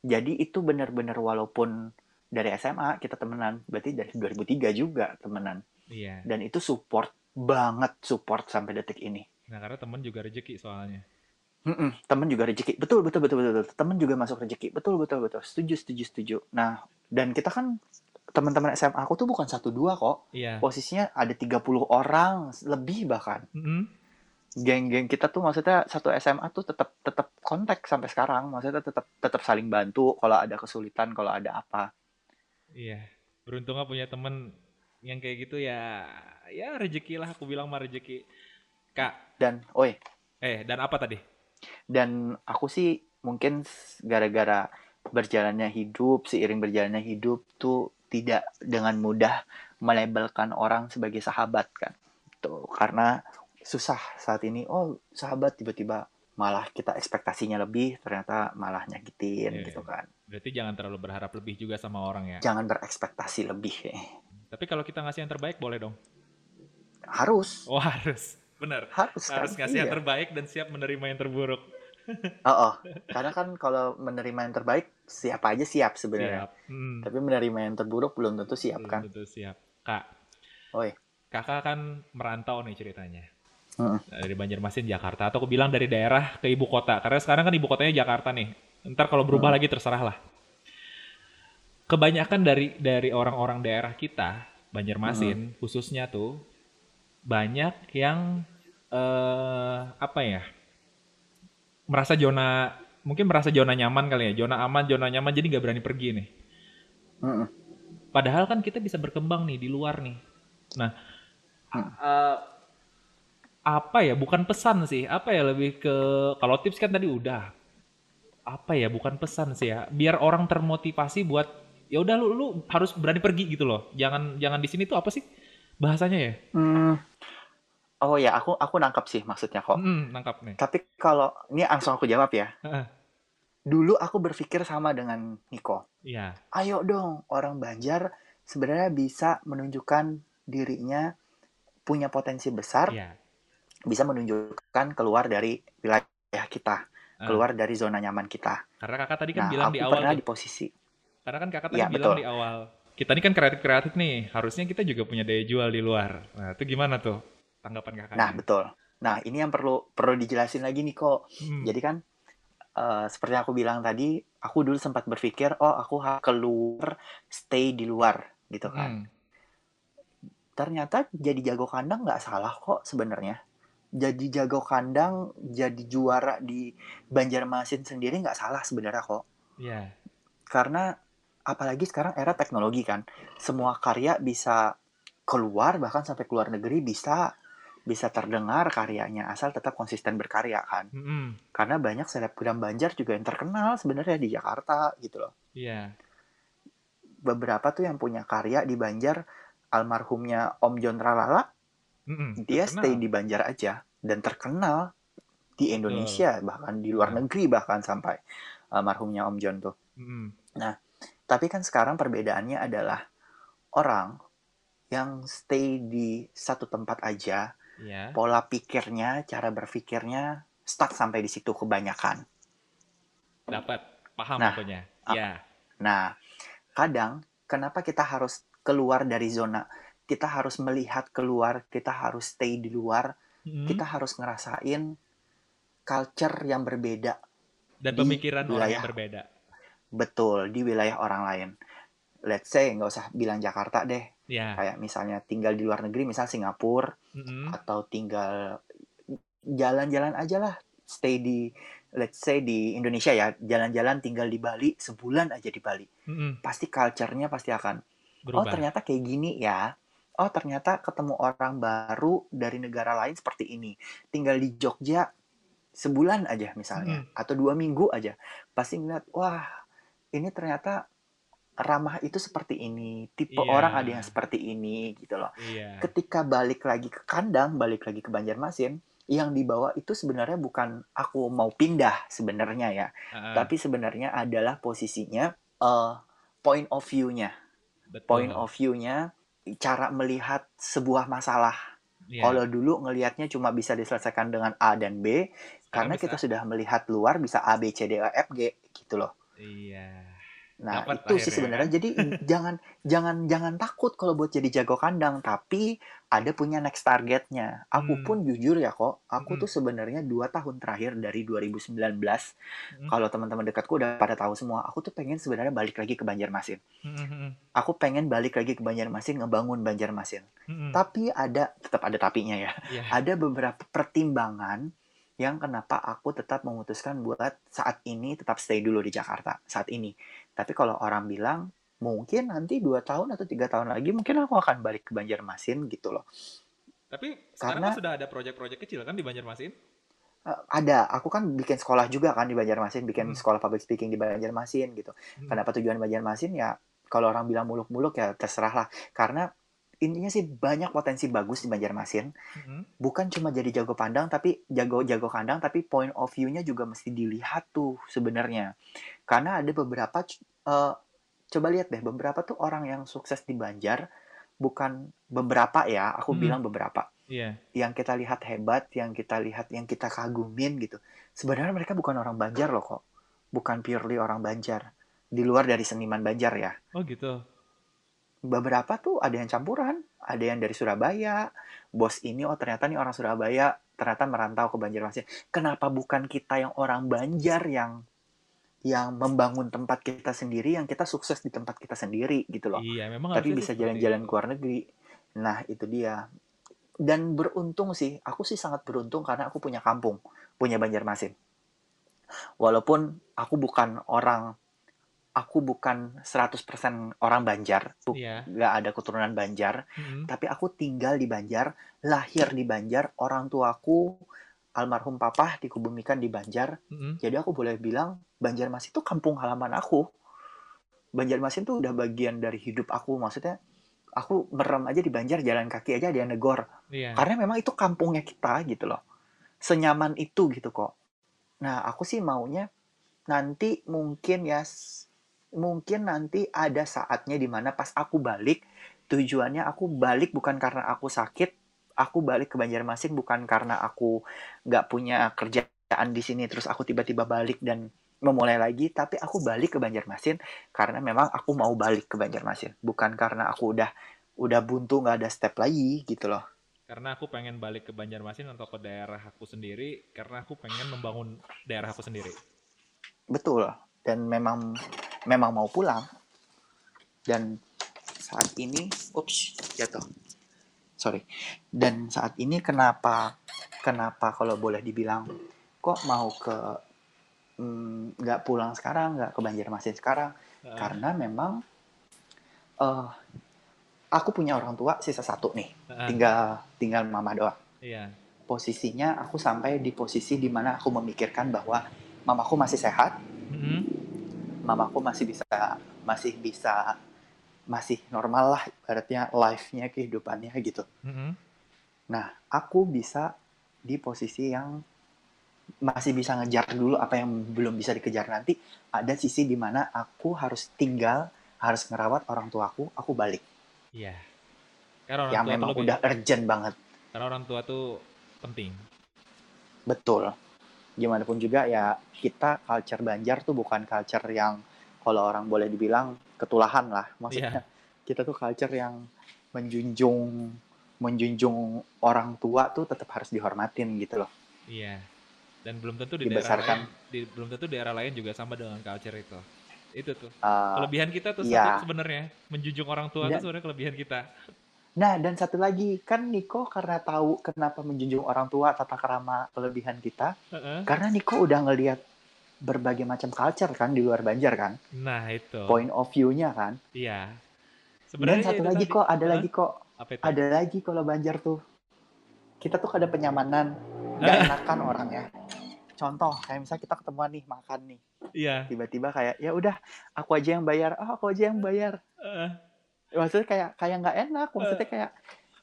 jadi itu benar-benar walaupun dari SMA kita temenan berarti dari 2003 juga temenan. Iya. dan itu support banget support sampai detik ini. Nah, karena teman juga rezeki soalnya. Mm-mm, temen juga rezeki. Betul betul betul betul temen juga masuk rezeki. Betul betul betul. Setuju setuju setuju. Nah dan kita kan teman-teman SMA aku tuh bukan satu dua kok. Iya. posisinya ada 30 orang lebih bahkan. Mm-mm. geng-geng kita tuh maksudnya satu SMA tuh tetap tetap kontak sampai sekarang. Maksudnya tetap tetap saling bantu kalau ada kesulitan kalau ada apa Iya. Beruntung punya temen yang kayak gitu ya. Ya rezeki lah aku bilang mah rezeki. Kak, dan oi eh dan apa tadi? dan aku sih mungkin gara-gara berjalannya hidup seiring berjalannya hidup tuh tidak dengan mudah melabelkan orang sebagai sahabat kan tuh karena susah saat ini oh sahabat tiba-tiba malah kita ekspektasinya lebih ternyata malah nyakitin Iya. gitu kan Berarti jangan terlalu berharap lebih juga sama orang ya. jangan berekspektasi lebih eh. Tapi kalau kita ngasih yang terbaik boleh dong. harus Oh harus, bener. harus kan Harus ngasih yang iya terbaik dan siap menerima yang terburuk. oh, oh. karena kan kalau menerima yang terbaik siapa aja siap sebenarnya Siap. Hmm. tapi menerima yang terburuk belum tentu siap Belum kan tentu siap. Kak, Oi. kakak kan merantau nih ceritanya. Heeh. Dari Banjarmasin, Jakarta. Atau aku bilang dari daerah ke ibu kota. Karena sekarang kan ibu kotanya Jakarta nih. Ntar kalau berubah lagi terserah lah. Kebanyakan dari dari orang-orang daerah kita, Banjarmasin khususnya tuh, banyak yang eh apa ya? Merasa zona, mungkin merasa zona nyaman kali ya. Zona aman, zona nyaman, jadi nggak berani pergi nih. Mm-mm. Padahal kan kita bisa berkembang nih di luar nih. Nah, Hmm. eh, apa ya? Bukan pesan sih. Apa ya lebih ke kalau tips kan tadi udah. Apa ya? Bukan pesan sih ya. Biar orang termotivasi buat ya udah lu lu harus berani pergi gitu loh. Jangan jangan di sini tuh apa sih bahasanya ya? Hmm. oh ya aku aku nangkap sih maksudnya kok Hmm, nangkap nih. tapi kalau ini langsung aku jawab ya Heeh. dulu aku berpikir sama dengan Niko Iya. ayo dong orang Banjar sebenarnya bisa menunjukkan dirinya punya potensi besar Iya. Bisa menunjukkan keluar dari wilayah kita Ah. keluar dari zona nyaman kita Karena kakak tadi kan nah bilang aku di awal pernah tuh. di posisi Karena kan kakak tadi Iya, bilang betul. di awal. Kita ini kan kreatif-kreatif nih. Harusnya kita juga punya daya jual di luar. Nah, itu gimana tuh tanggapan kakak? nah betul nah ini yang perlu perlu dijelasin lagi nih kok Hmm. Jadi kan eh, seperti aku bilang tadi, aku dulu sempat berpikir, oh aku harus keluar, stay di luar gitu kan. Hmm. Ternyata jadi jago kandang nggak salah kok sebenarnya. Jadi jago kandang, jadi juara di Banjarmasin sendiri nggak salah sebenarnya kok. Iya. Karena apalagi sekarang era teknologi kan, semua karya bisa keluar bahkan sampai keluar negeri bisa bisa terdengar karyanya asal tetap konsisten berkarya kan. Mm-mm. karena banyak selebgram Banjar juga yang terkenal sebenarnya di Jakarta gitu loh. Iya. Beberapa tuh yang punya karya di Banjar, almarhumnya Om John Tralala, Mm-mm. dia Terkenal. stay di Banjar aja dan terkenal di Indonesia bahkan di luar Ya. negeri bahkan sampai almarhumnya Om John tuh. Mm-mm. Tapi kan sekarang perbedaannya adalah orang yang stay di satu tempat aja, Iya. pola pikirnya, cara berpikirnya stuck sampai di situ kebanyakan. Dapat. Paham Nah, pokoknya. ah. Iya. Nah, kadang kenapa kita harus keluar dari zona? Kita harus melihat keluar, kita harus stay di luar, Mm-mm. kita harus ngerasain culture yang berbeda. Dan pemikiran orang yang wilayah. berbeda. Betul, di wilayah orang lain. Let's say, nggak usah bilang Jakarta deh. Iya. Kayak misalnya tinggal di luar negeri, misal Singapura, Mm-mm. atau tinggal jalan-jalan aja lah. Stay di, let's say di Indonesia ya, jalan-jalan tinggal di Bali, sebulan aja di Bali. Mm-mm. Pasti culture-nya pasti akan Berubah. Oh ternyata kayak gini ya. Oh ternyata ketemu orang baru dari negara lain seperti ini. Tinggal di Jogja sebulan aja misalnya, atau dua minggu aja, pasti ngeliat wah ini ternyata ramah itu seperti ini, tipe Iya. orang ada yang seperti ini gitu loh. Iya. Ketika balik lagi ke kandang, balik lagi ke Banjarmasin, yang dibawa itu sebenarnya bukan aku mau pindah sebenarnya ya, Ah, tapi sebenarnya adalah posisinya eh, point of view-nya betul. point of view-nya, cara melihat sebuah masalah. Iya. Kalau dulu ngelihatnya cuma bisa diselesaikan dengan A dan B, Sekarang karena bisa. kita sudah melihat luar bisa A, B, C, D, E, F, G gitu loh. Iya. Nah, Dapat itu sih sebenarnya. Jadi jangan jangan jangan takut kalau buat jadi jago kandang, tapi ada punya next targetnya. Aku Hmm. pun jujur ya kok, aku Mm-mm. tuh sebenarnya dua tahun terakhir dari 2019, Mm. kalau teman-teman dekatku udah pada tahu semua, aku tuh pengen sebenarnya balik lagi ke Banjarmasin. Mm-mm. Aku pengen balik lagi ke Banjarmasin, ngebangun Banjarmasin. Mm-mm. Tapi ada, tetap ada tapinya ya. Iya. Ada beberapa pertimbangan yang kenapa aku tetap memutuskan buat saat ini tetap stay dulu di Jakarta saat ini. Tapi kalau orang bilang mungkin nanti dua tahun atau tiga tahun lagi mungkin aku akan balik ke Banjarmasin gitu loh. Tapi sekarang Karena- kan sudah ada proyek-proyek kecil kan di Banjarmasin? Eh, ada, aku kan bikin sekolah juga kan di Banjarmasin, bikin Hmm. sekolah public speaking di Banjarmasin gitu. Hmm. Kenapa tujuan Banjarmasin ya? Kalau orang bilang muluk-muluk ya terserah lah. Karena intinya sih banyak potensi bagus di Banjarmasin. Mm-mm. bukan cuma jadi jago pandang tapi jago-jago kandang tapi point of view-nya juga mesti dilihat tuh sebenarnya karena ada beberapa eh, coba lihat deh beberapa tuh orang yang sukses di Banjar bukan beberapa ya aku Hmm. bilang beberapa Iya. yang kita lihat hebat, yang kita lihat, yang kita kagumin gitu. Sebenarnya mereka bukan orang Banjar loh kok, bukan purely orang Banjar. Di luar dari seniman Banjar ya. Oh gitu. Beberapa tuh ada yang campuran, ada yang dari Surabaya. Bos ini oh ternyata nih orang Surabaya, ternyata merantau ke Banjarmasin. Kenapa bukan kita yang orang Banjar yang yang membangun tempat kita sendiri, yang kita sukses di tempat kita sendiri gitu loh. Iya, memang Tapi bisa jalan-jalan ke luar negeri. Nah, itu dia. Dan beruntung sih, aku sih sangat beruntung karena aku punya kampung, punya Banjarmasin. Walaupun aku bukan orang, aku bukan 100% orang Banjar, bu- Iya. nggak ada keturunan Banjar, Mm-mm. tapi aku tinggal di Banjar, lahir di Banjar, orang tuaku almarhum papa dikebumikan di Banjar, Mm-mm. jadi aku boleh bilang Banjarmasin itu kampung halaman aku. Banjarmasin tuh udah bagian dari hidup aku, maksudnya aku merem aja di Banjar jalan kaki aja ada yang negor. Iya. Karena memang itu kampungnya kita gitu loh. Senyaman itu gitu kok. Nah, aku sih maunya nanti mungkin ya mungkin nanti ada saatnya di mana pas aku balik tujuannya aku balik bukan karena aku sakit, aku balik ke Banjarmasin bukan karena aku nggak punya kerjaan di sini terus aku tiba-tiba balik dan memulai lagi, tapi aku balik ke Banjarmasin karena memang aku mau balik ke Banjarmasin, bukan karena aku udah udah buntu nggak ada step lagi gitu loh. Karena aku pengen balik ke Banjarmasin atau ke daerah aku sendiri, karena aku pengen membangun daerah aku sendiri. Betul. Dan memang memang mau pulang. Dan saat ini, ups, jatuh. Sorry. Dan saat ini kenapa kenapa kalau boleh dibilang kok mau ke mm, nggak pulang sekarang, nggak ke Banjarmasin sekarang? Heeh. Karena memang eh aku punya orang tua sisa satu nih. Heeh. Tinggal tinggal mama doang. Iya. Posisinya aku sampai di posisi di mana aku memikirkan bahwa mamaku masih sehat, Mm-mm. Mamaku masih bisa masih bisa masih normal lah ibaratnya life-nya kehidupannya gitu. Mm-mm. Nah, aku bisa di posisi yang masih bisa ngejar dulu apa yang belum bisa dikejar nanti. Ada sisi di mana aku harus tinggal, harus ngerawat orang tuaku, aku balik. Iya. Karena orang yang tua tuh memang lebih- udah urgent banget. karena orang tua tuh penting. Betul. Gimana pun juga ya kita culture Banjar tuh bukan culture yang kalau orang boleh dibilang ketulahan lah. Maksudnya kita tuh culture yang menjunjung menjunjung orang tua tuh tetap harus dihormatin gitu loh. Iya. Dan belum tentu di Dibesarkan. daerah lain, di, belum tentu daerah lain juga sama dengan culture itu. Itu tuh. Uh, Kelebihan kita tuh iya. satu sebenarnya menjunjung orang tua Dan- itu sebenarnya kelebihan kita. Nah dan satu lagi kan Niko karena tahu kenapa menjunjung orang tua tata kerama kelebihan kita Heeh. karena Niko udah ngelihat berbagai macam culture kan di luar Banjar kan Nah, itu. point of view-nya kan Iya. dan Sebenarnya satu itu lagi tadi. kok ada Hah? lagi kok Apa itu? ada lagi kalau Banjar tuh kita tuh ada penyamanan nggak enakan orangnya contoh kayak misalnya kita ketemuan nih makan nih Iya. tiba-tiba kayak ya udah aku aja yang bayar oh aku aja yang bayar Heeh. Maksudnya kayak kayak nggak enak maksudnya kayak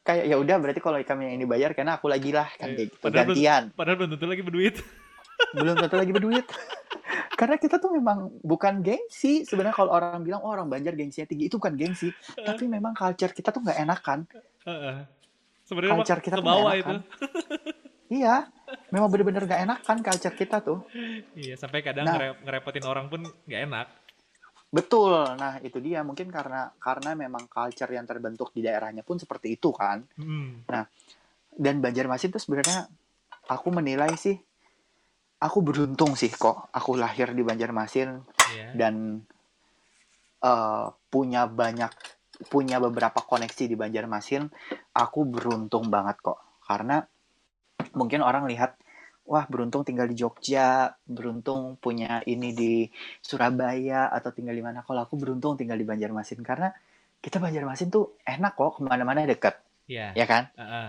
kayak ya udah berarti kalau kami yang ini bayar karena aku lagi lah kan Eh, kayak gitu padahal belum- gantian Padahal belum tentu lagi berduit. belum tentu lagi berduit karena kita tuh memang bukan gengsi sebenarnya kalau orang bilang oh orang Banjar gengsinya tinggi itu bukan gengsi tapi memang culture kita tuh nggak enakan Heeh. Sebenarnya Culture kita tuh bawah nggak itu. enakan. iya memang bener-bener nggak enakan culture kita tuh Iya, sampai kadang Nah. ngere- ngerepotin orang pun nggak enak. Betul. Nah itu dia. Mungkin karena karena memang culture yang terbentuk di daerahnya pun seperti itu kan. Hmm. dan Banjarmasin tuh sebenarnya aku menilai sih aku beruntung sih kok aku lahir di Banjarmasin Iya. dan eh, punya banyak punya beberapa koneksi di Banjarmasin. Aku beruntung banget kok. Karena mungkin orang lihat wah beruntung tinggal di Jogja beruntung punya ini di Surabaya atau tinggal di mana kalau aku beruntung tinggal di Banjarmasin karena kita Banjarmasin tuh enak kok ke mana-mana deket Iya. ya kan Heeh.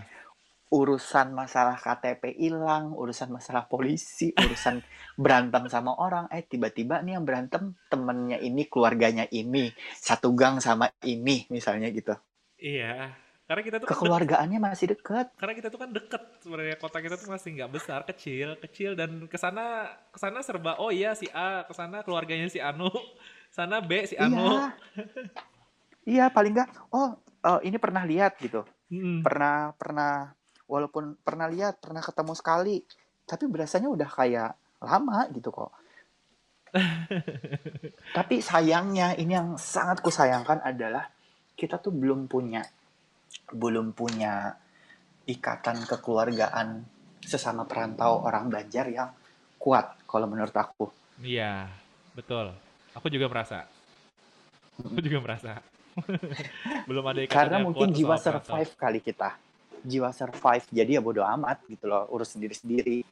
urusan masalah KTP hilang, urusan masalah polisi, urusan berantem sama orang, eh tiba-tiba nih yang berantem temennya ini, keluarganya ini, satu gang sama ini, misalnya gitu. Iya. Karena kita tuh kan Kekeluargaannya masih deket. karena kita tuh kan deket sebenarnya kota kita tuh masih nggak besar, kecil, kecil dan ke sana ke sana serba oh iya si A, ke sana keluarganya si Anu, sana B si Anu. Iya. Iya, paling nggak, oh eh, ini pernah lihat gitu. Mm-mm. Pernah pernah walaupun pernah lihat pernah ketemu sekali tapi berasanya udah kayak lama gitu kok tapi sayangnya ini yang sangat kusayangkan adalah kita tuh belum punya belum punya ikatan kekeluargaan sesama perantau orang Banjar yang kuat kalau menurut aku. Iya, betul. Aku juga merasa. Aku juga merasa. belum ada ikatan Karena yang mungkin kuat jiwa sesama perantau. survive kali kita. Jiwa survive jadi ya bodo amat gitu loh, urus sendiri-sendiri.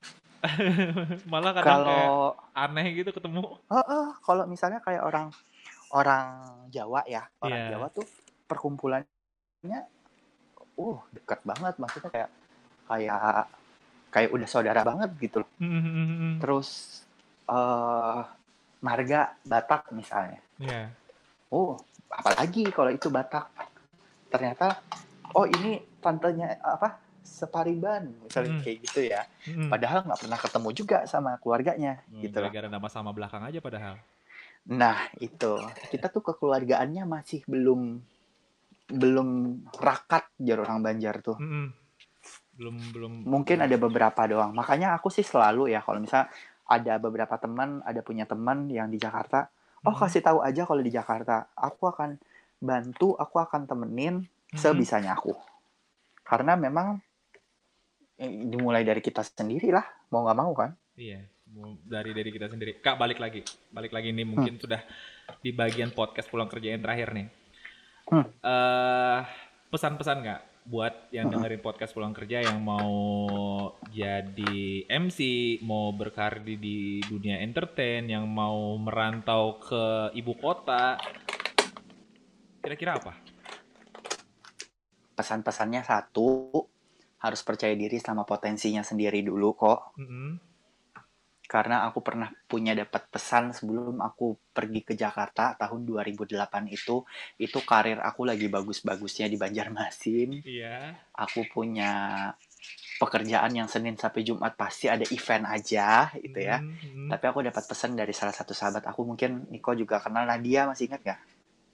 Malah kadang kayak Kalau aneh gitu ketemu. Heeh, kalau misalnya kayak orang orang Jawa ya, orang Iya. Jawa tuh perkumpulannya uh dekat banget maksudnya kayak kayak kayak udah saudara banget gitu loh. Hmm, Terus eh marga Batak misalnya. Iya. Oh, apalagi kalau itu Batak. Ternyata oh ini tantenya apa? Separiban misalnya Mm. kayak gitu ya. Mm. Padahal nggak pernah ketemu juga sama keluarganya Hmm, gitu. Gara-gara nama sama belakang aja padahal. Nah, itu. Kita tuh kekeluargaannya masih belum belum rakat jar orang Banjar tuh. Mm-mm. Belum belum. Mungkin ada beberapa doang. Makanya aku sih selalu ya kalau misalnya ada beberapa teman, ada punya teman yang di Jakarta, oh kasih tahu aja kalau di Jakarta. Aku akan bantu, aku akan temenin sebisanya aku. Karena memang eh, dimulai dari kita sendiri lah, mau nggak mau kan? Iya, dari dari kita sendiri. Kak balik lagi, balik lagi nih mungkin Hmm. sudah di bagian podcast pulang kerja yang terakhir nih. Hmm. Eh, pesan-pesan nggak buat yang Hmm. dengerin podcast pulang kerja yang mau jadi MC, mau berkarir di, di dunia entertain, yang mau merantau ke ibu kota, kira-kira apa? Pesan-pesannya satu, harus percaya diri sama potensinya sendiri dulu kok. Mm-mm. Karena aku pernah punya dapat pesan sebelum aku pergi ke Jakarta tahun 2008 itu itu karir aku lagi bagus-bagusnya di Banjarmasin Iya. aku punya pekerjaan yang Senin sampai Jumat pasti ada event aja gitu ya Mm, mm. tapi aku dapat pesan dari salah satu sahabat aku mungkin Niko juga kenal Nadia masih ingat gak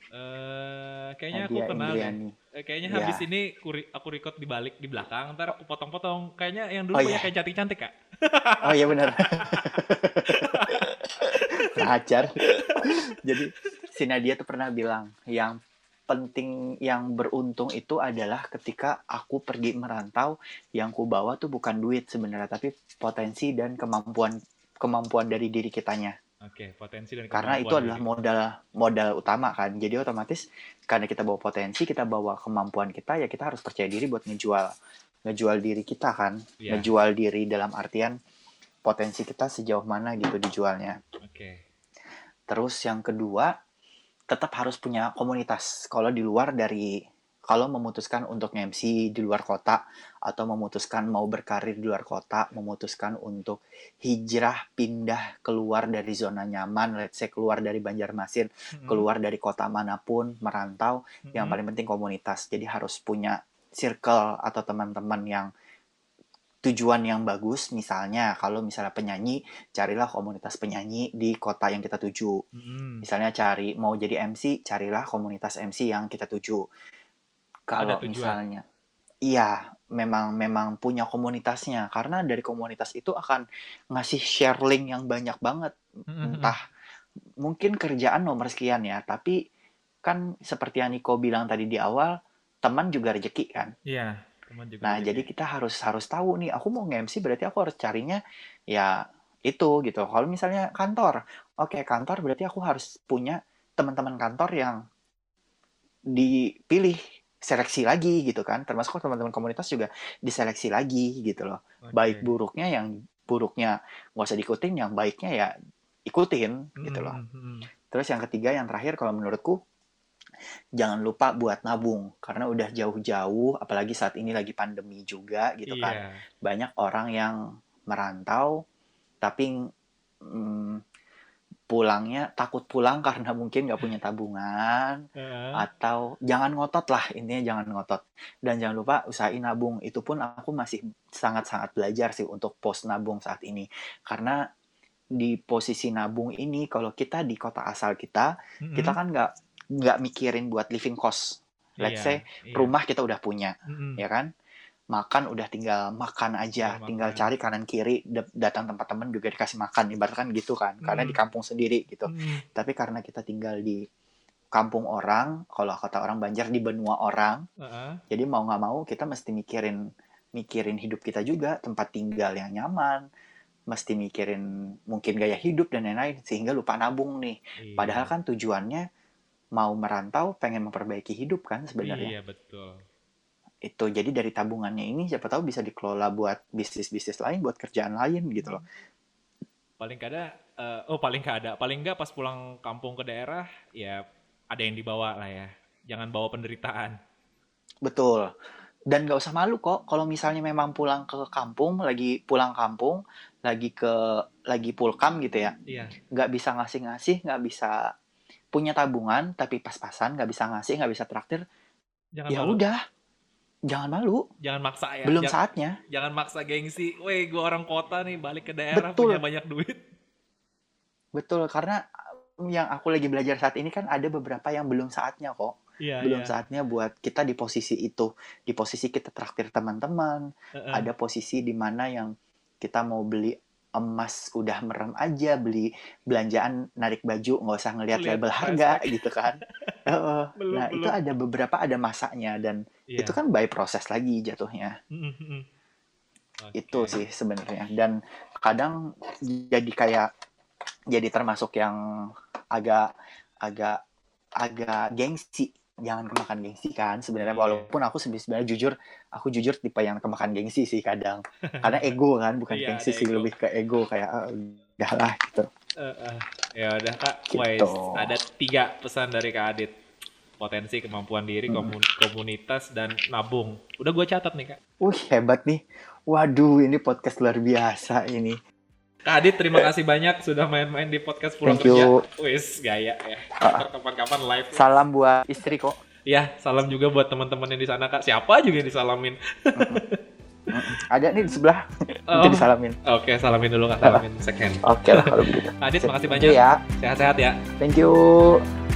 Eh, kayaknya aku Nadia kenal deh. Indriani Eh, kayaknya Iya. habis ini kuri- aku record di balik di belakang, ntar aku potong-potong. Kayaknya yang dulu Oh, banyak iya. kayak cantik-cantik kak. oh iya benar Ngajar. Jadi si Nadia tuh pernah bilang yang penting yang beruntung itu adalah ketika aku pergi merantau yang ku bawa tuh bukan duit sebenarnya tapi potensi dan kemampuan kemampuan dari diri kitanya Oke, potensi dan karena itu adalah diri. modal modal utama kan jadi otomatis karena kita bawa potensi kita bawa kemampuan kita ya kita harus percaya diri buat ngejual ngejual diri kita kan Iya. ngejual diri dalam artian potensi kita sejauh mana gitu dijualnya Oke. Terus yang kedua, tetap harus punya komunitas. Kalau di luar dari kalau memutuskan untuk MC di luar kota atau memutuskan mau berkarir di luar kota, memutuskan untuk hijrah pindah keluar dari zona nyaman, let's say keluar dari Banjarmasin, Mm-mm. keluar dari kota mana pun, merantau, yang Mm-mm. paling penting komunitas. Jadi harus punya circle atau teman-teman yang tujuan yang bagus misalnya kalau misalnya penyanyi carilah komunitas penyanyi di kota yang kita tuju Mm-mm. misalnya cari mau jadi MC carilah komunitas MC yang kita tuju kalau misalnya iya memang memang punya komunitasnya karena dari komunitas itu akan ngasih share link yang banyak banget Mm-mm. entah mungkin kerjaan nomor sekian ya tapi kan seperti yang Niko bilang tadi di awal teman juga rezeki kan Iya, teman juga. Nah, rezeki. jadi kita harus harus tahu nih, aku mau nge-MC berarti aku harus carinya ya itu gitu. Kalau misalnya kantor, oke kantor berarti aku harus punya teman-teman kantor yang dipilih seleksi lagi gitu kan. Termasuk teman-teman komunitas juga diseleksi lagi gitu loh. Oke. Baik buruknya yang buruknya nggak usah diikutin, yang baiknya ya ikutin gitu loh. Mm-mm. Terus yang ketiga, yang terakhir kalau menurutku jangan lupa buat nabung karena udah jauh-jauh apalagi saat ini lagi pandemi juga gitu kan Iya. banyak orang yang merantau tapi mm, pulangnya takut pulang karena mungkin nggak punya tabungan Heeh. atau jangan ngotot lah intinya jangan ngotot dan jangan lupa usahain nabung itu pun aku masih sangat-sangat belajar sih untuk pos nabung saat ini karena di posisi nabung ini kalau kita di kota asal kita Mm-mm. kita kan nggak nggak mikirin buat living cost let's Iya, say iya. rumah kita udah punya Mm-mm. ya kan makan udah tinggal makan aja, Tinggal tinggal makan. cari kanan kiri, da- datang tempat temen juga dikasih makan, ibaratkan gitu kan, karena Hmm. di kampung sendiri gitu. Hmm. Tapi karena kita tinggal di kampung orang, kalau kata orang Banjar di benua orang, Heeh. jadi mau nggak mau kita mesti mikirin mikirin hidup kita juga, tempat tinggal yang nyaman, mesti mikirin mungkin gaya hidup dan lain-lain sehingga lupa nabung nih. Iya. Padahal kan tujuannya mau merantau, pengen memperbaiki hidup kan sebenarnya. Iya betul. Itu jadi dari tabungannya ini siapa tahu bisa dikelola buat bisnis-bisnis lain, buat kerjaan lain gitu loh. Paling kada, eh, oh paling kada, paling enggak pas pulang kampung ke daerah, ya ada yang dibawa lah ya. Jangan bawa penderitaan. Betul. Dan nggak usah malu kok kalau misalnya memang pulang ke kampung, lagi pulang kampung, lagi ke lagi pulkam gitu ya. Iya. nggak bisa ngasih-ngasih, nggak bisa punya tabungan, tapi pas-pasan, nggak bisa ngasih, nggak bisa traktir, Jangan ya malu. udah, jangan malu, Jangan maksa ya. belum Jangan- saatnya. Jangan maksa gengsi. Weh, gua orang kota nih balik ke daerah Betul. punya banyak duit. Betul, karena yang aku lagi belajar saat ini kan ada beberapa yang belum saatnya kok, Iya, belum iya. saatnya buat kita di posisi itu, di posisi kita traktir teman-teman, Heeh. ada posisi di mana yang kita mau beli emas udah merem aja beli belanjaan narik baju nggak usah ngelihat Lihat label harga gitu kan Heeh. Belum, nah belum. itu ada beberapa ada masanya dan Iya. itu kan by proses lagi jatuhnya Mm, mm. itu sih sebenarnya dan kadang jadi kayak jadi termasuk yang agak agak agak gengsi jangan kemakan gengsi kan sebenarnya Iya. walaupun aku sebenarnya jujur aku jujur tipe yang kemakan gengsi sih kadang karena ego kan bukan Iya, gengsi sih ego. lebih ke ego kayak ah, udahlah gitu Eh, eh. Ya udah kak, Gitu. Wais, ada tiga pesan dari kak Adit. Potensi, kemampuan diri, Hmm. komun- komunitas, dan nabung. Udah gue catat nih kak. wih hebat nih waduh ini podcast luar biasa ini Kak Adit, terima kasih banyak sudah main-main di podcast pulang Thank kerja. Wis, gaya ya. Ah. Kapan-kapan live. salam buat istri kok Ya, salam juga buat teman-teman yang di sana kak. Siapa juga yang disalamin. ada nih di sebelah Oh, itu disalamin Oke, salamin dulu kak. Salamin second. oke lah kalau begitu Adit, makasih Thank banyak. you ya Sehat-sehat ya. thank you